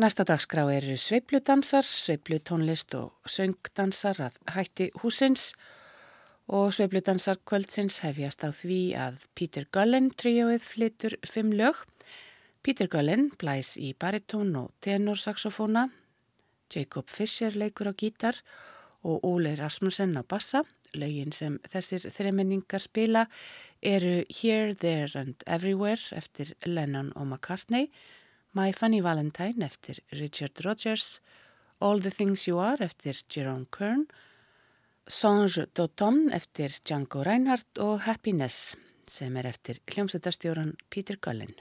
Næsta dagskrá eru sveipludansar, sveiplutónlist og söngdansar að hætti húsins og sveipludansar kvöldsins hefjast á því að Peter Gullin tríóið flytur fimm lög. Peter Gullin blæs í baritón og tenorsaxofóna, Jacob Fischer leikur á gítar og Óli Rasmussen á bassa. Lögin sem þessir þremenningar spila eru Here, There and Everywhere eftir Lennon og McCartney, My Funny Valentine eftir Richard Rogers, All the Things You Are eftir Jerome Kern, Songe d'automne eftir Django Reinhardt og Happiness sem er eftir hljómsættastjóran Peter Gullin.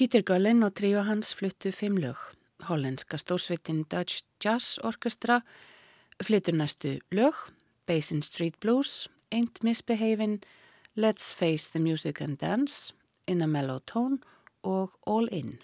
Peter Gullin og tríu hans fluttu fimm lög. Hollenska stórsveitin Dutch Jazz Orchestra flyttur næstu lög, Basin Street Blues, Ain't Misbehavin', Let's Face the Music and Dance, In a Mellow Tone og All In.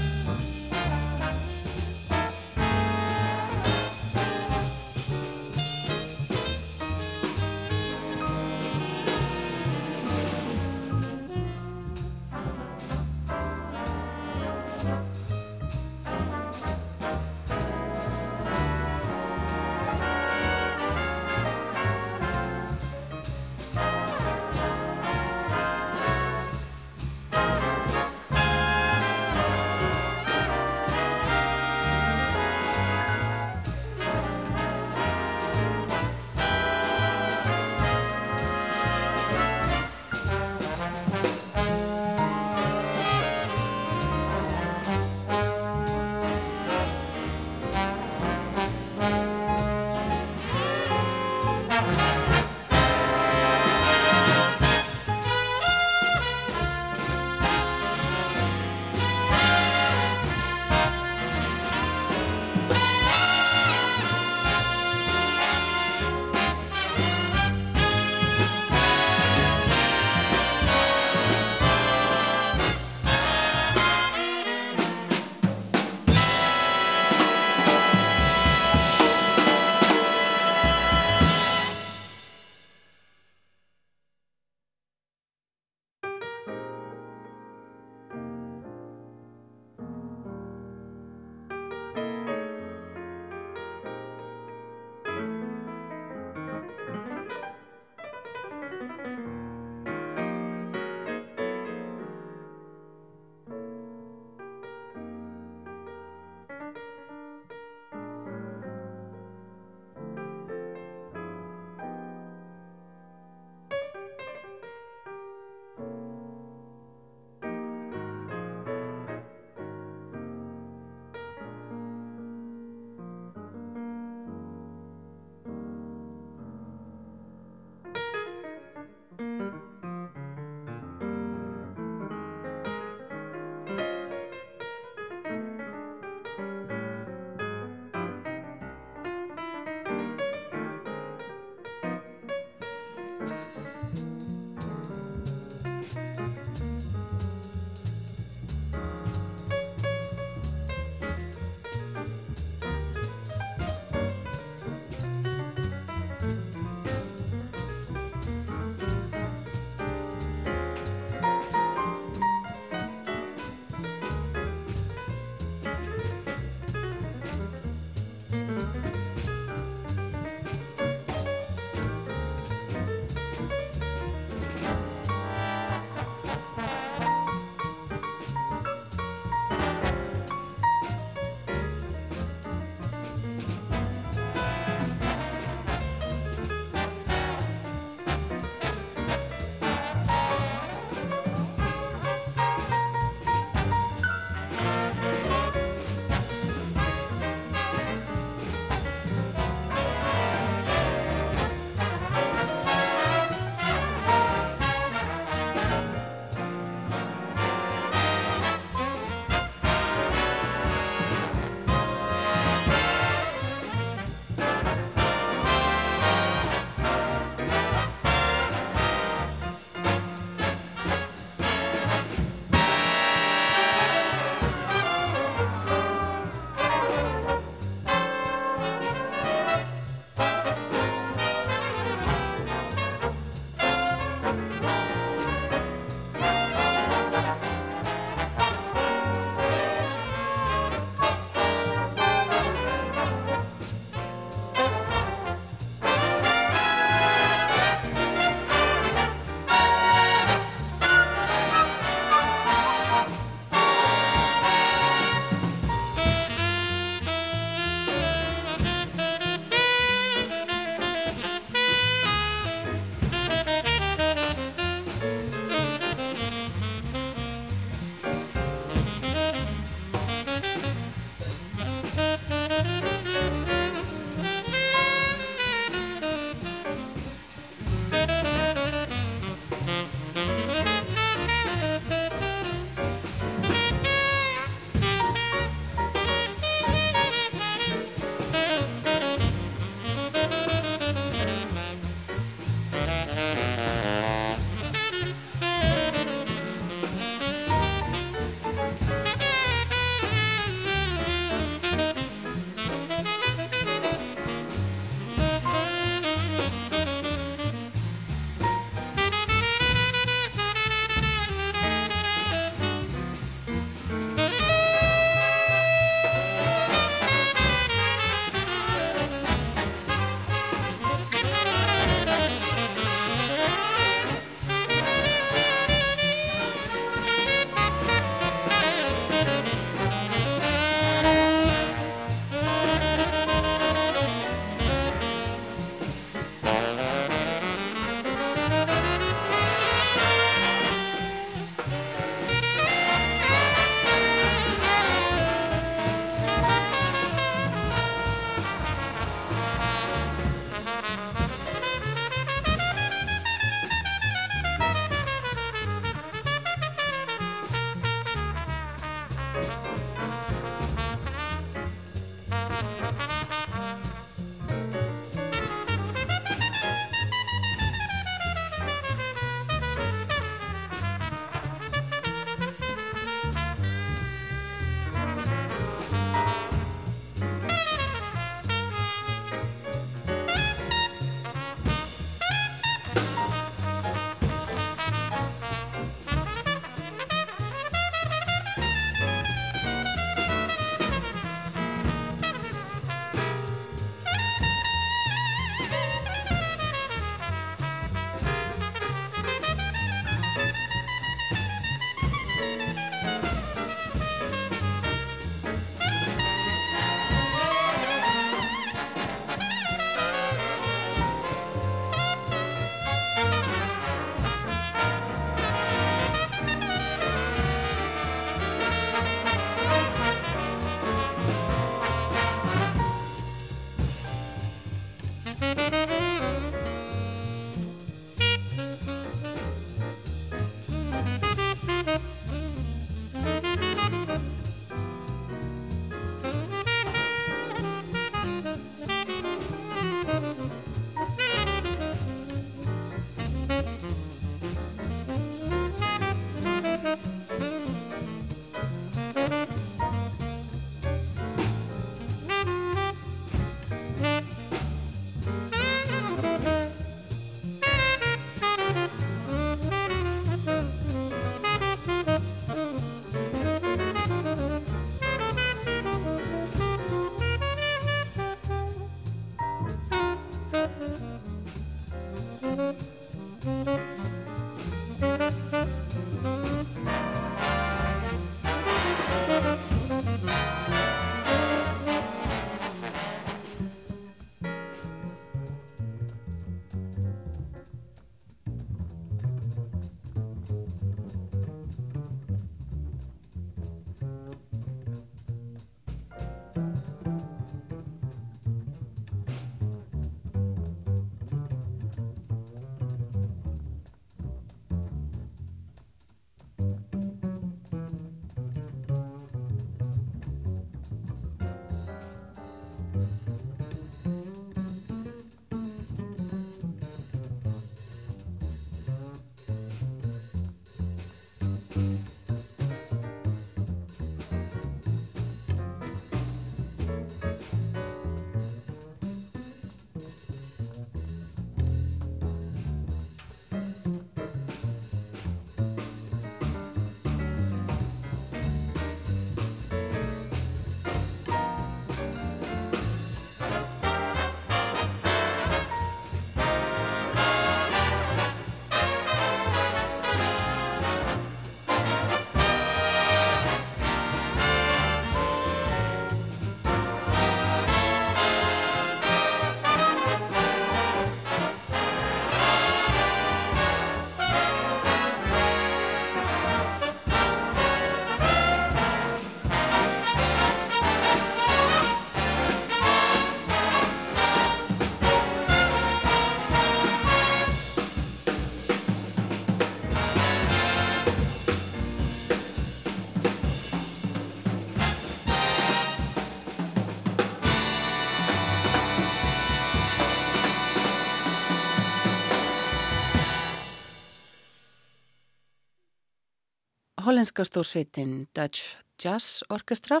Hollenska stórsveitin Dutch Jazz Orchestra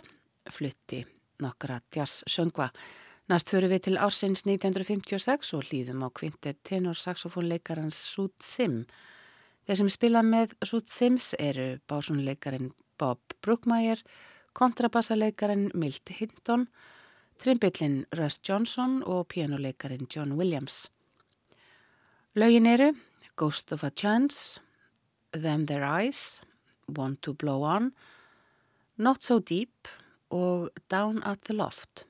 flutti nokkra jazz söngva. Næst fyrir við til ársins 1956 og hlýðum á kvintet tenorsaxofónleikarans Sud Sim. Þeir sem spila með Sud Sims eru básunleikarin Bob Brookmeyer, kontrabassaleikarin Milt Hinton, trimbillin Russ Johnson og pianoleikarin John Williams. Laugin eru Ghost of a Chance, Them Their Eyes, Want to Blow On, Not So Deep og Down at the Loft.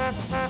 Thank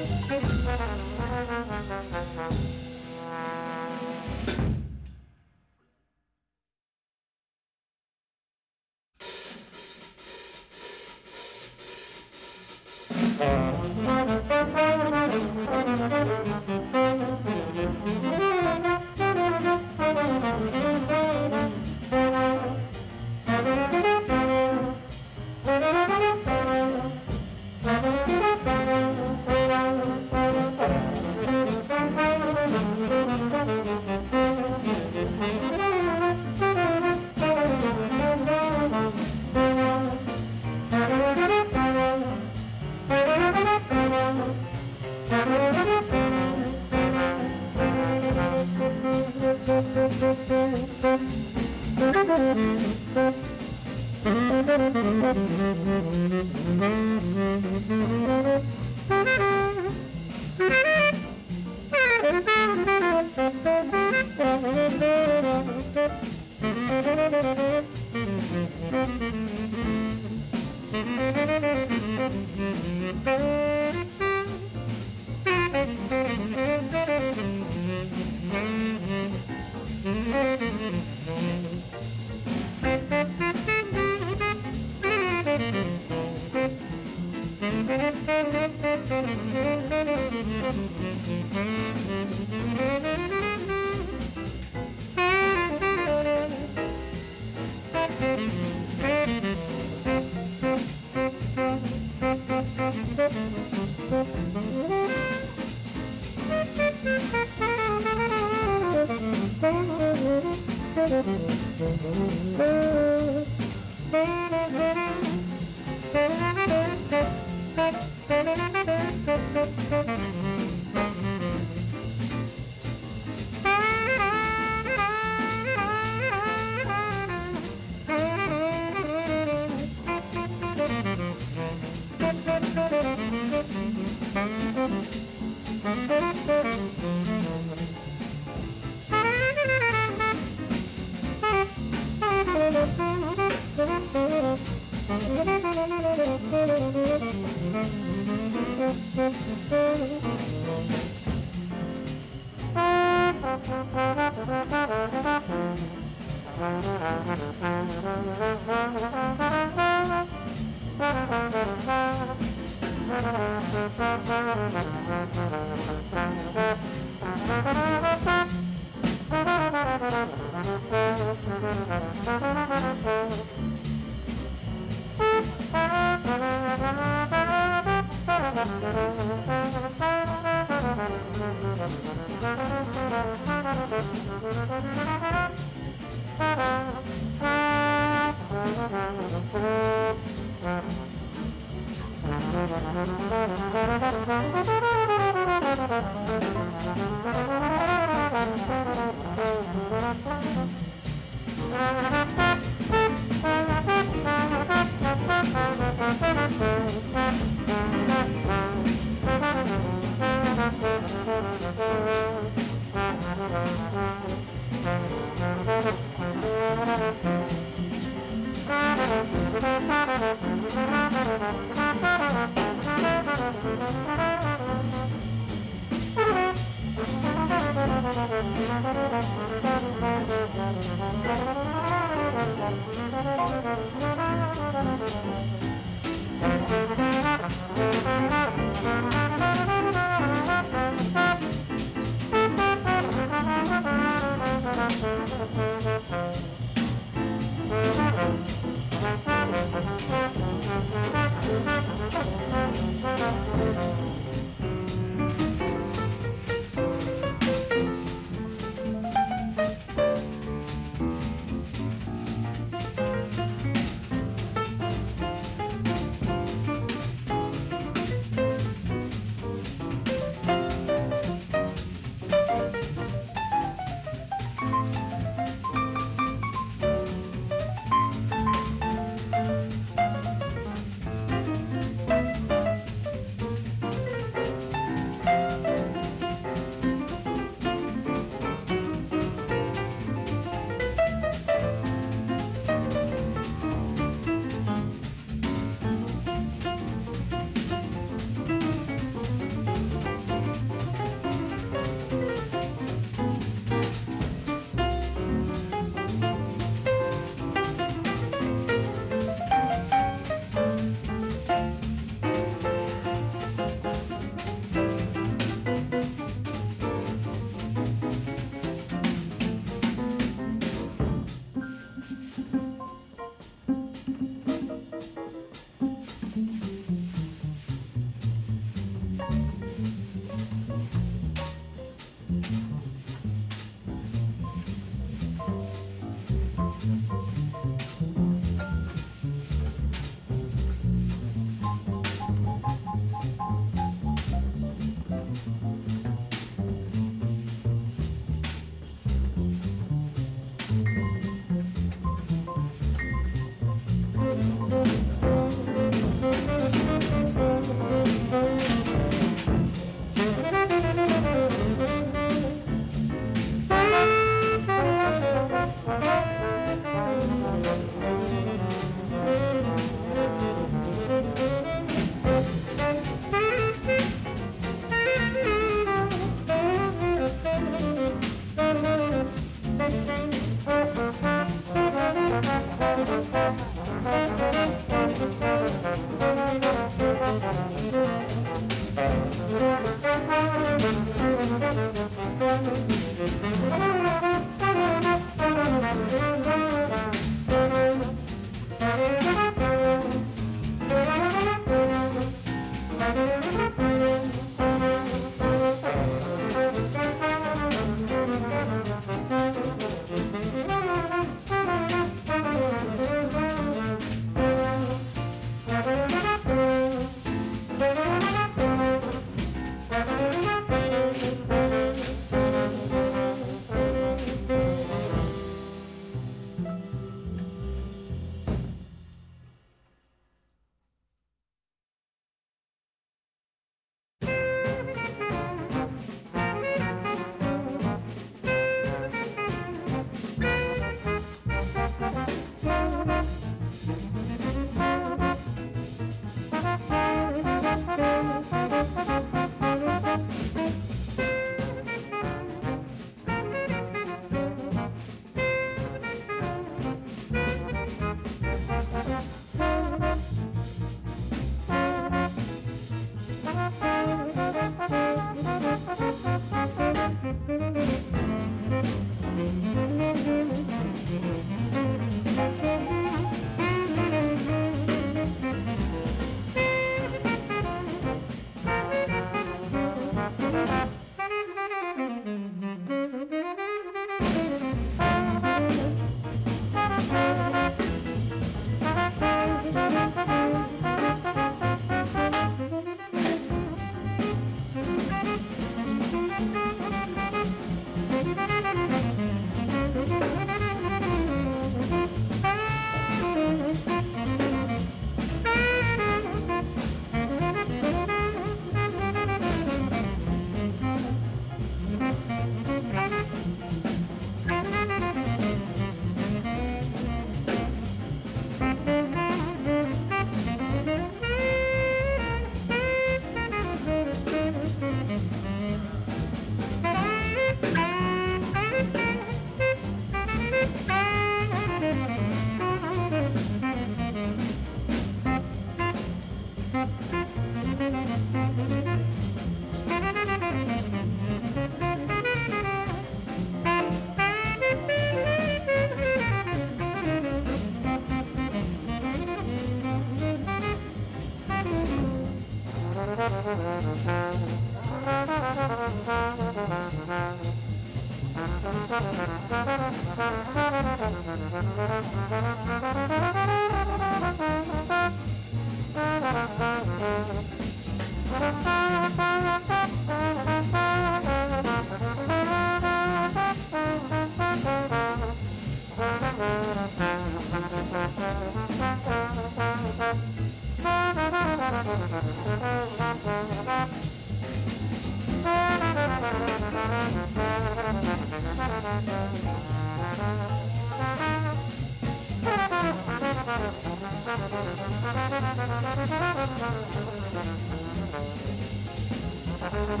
Thank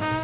you.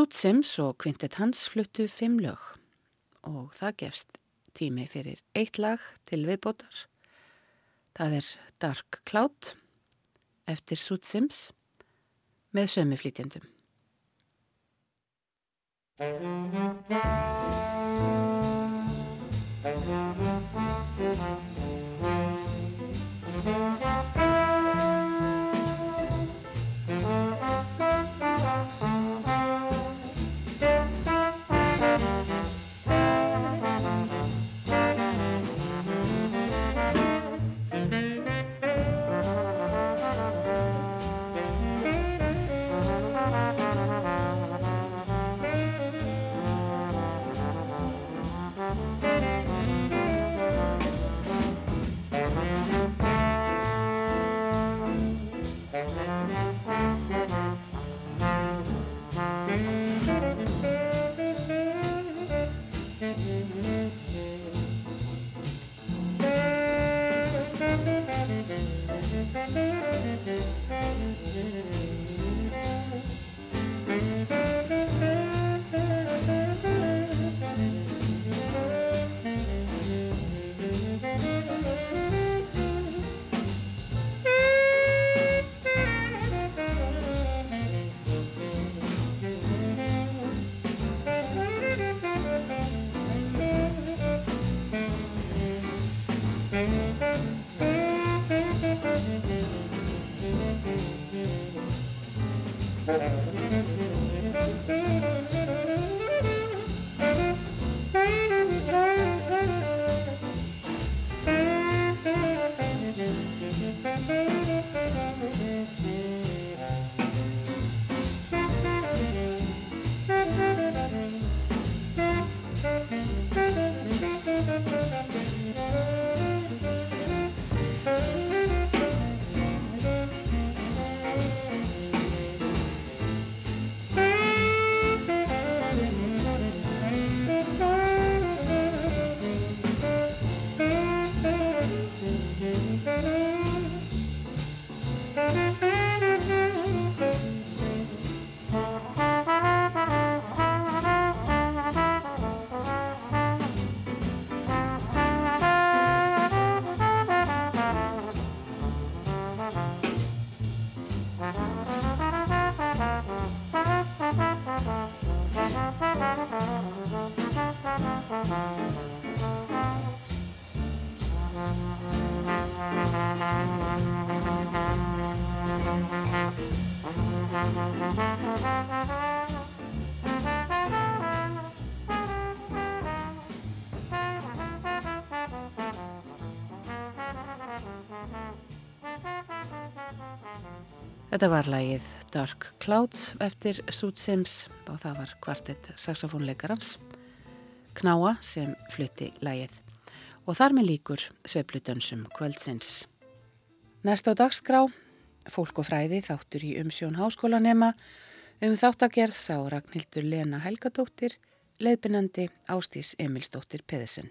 Stutt Sims og kvintet hans fluttu fimm lög og það gefst tími fyrir eitt lag til viðbótar. Það er Dark Cloud eftir Stutt Sims með sömu flytjendum. Música Þetta var lægið Dark Clouds eftir Sud Sims og það var kvartett saxofónleikarans Knáa sem flutti lægið og þar með líkur sveiplutönsum kvöldsins. Næst á dagskrá, fólk og fræði þáttur í umsjón háskólanema um þáttagerð sá Ragnhildur Lena Helgadóttir, leiðbynandi Ástís Emilsdóttir Peðisen.